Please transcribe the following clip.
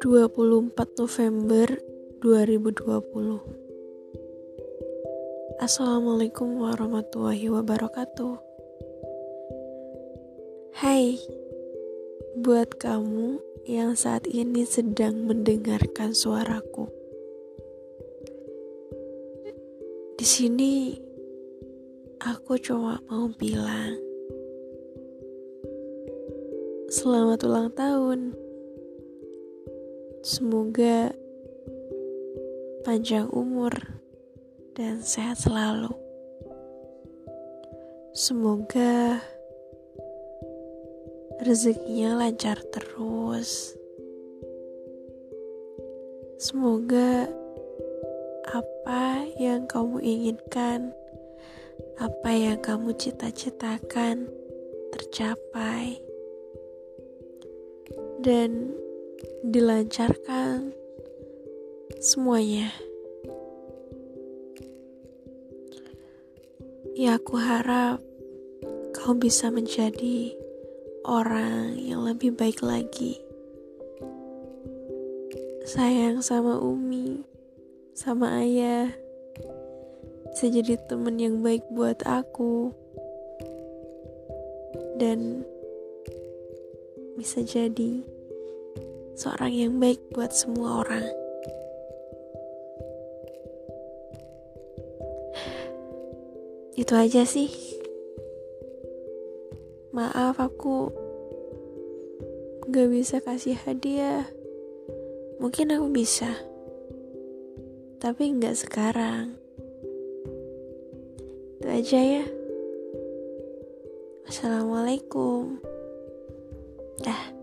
Dua puluh empat November dua ribu dua puluh. Assalamualaikum warahmatullahi wabarakatuh. Hai Buat kamu yang saat ini sedang mendengarkan suaraku. Di sini aku cuma mau bilang selamat ulang tahun. Semoga panjang umur dan sehat selalu. Semoga rezekinya lancar terus. Semoga apa yang kamu inginkan apa yang kamu cita-citakan tercapai dan dilancarkan semuanya. Ya, aku harap kau bisa menjadi orang yang lebih baik lagi. Sayang sama Umi, sama ayah bisa jadi teman yang baik buat aku dan bisa jadi seorang yang baik buat semua orang. Itu aja sih. Maaf aku gak bisa kasih hadiah. Mungkin aku bisa. Tapi gak sekarang aja ya. Assalamualaikum. Dah.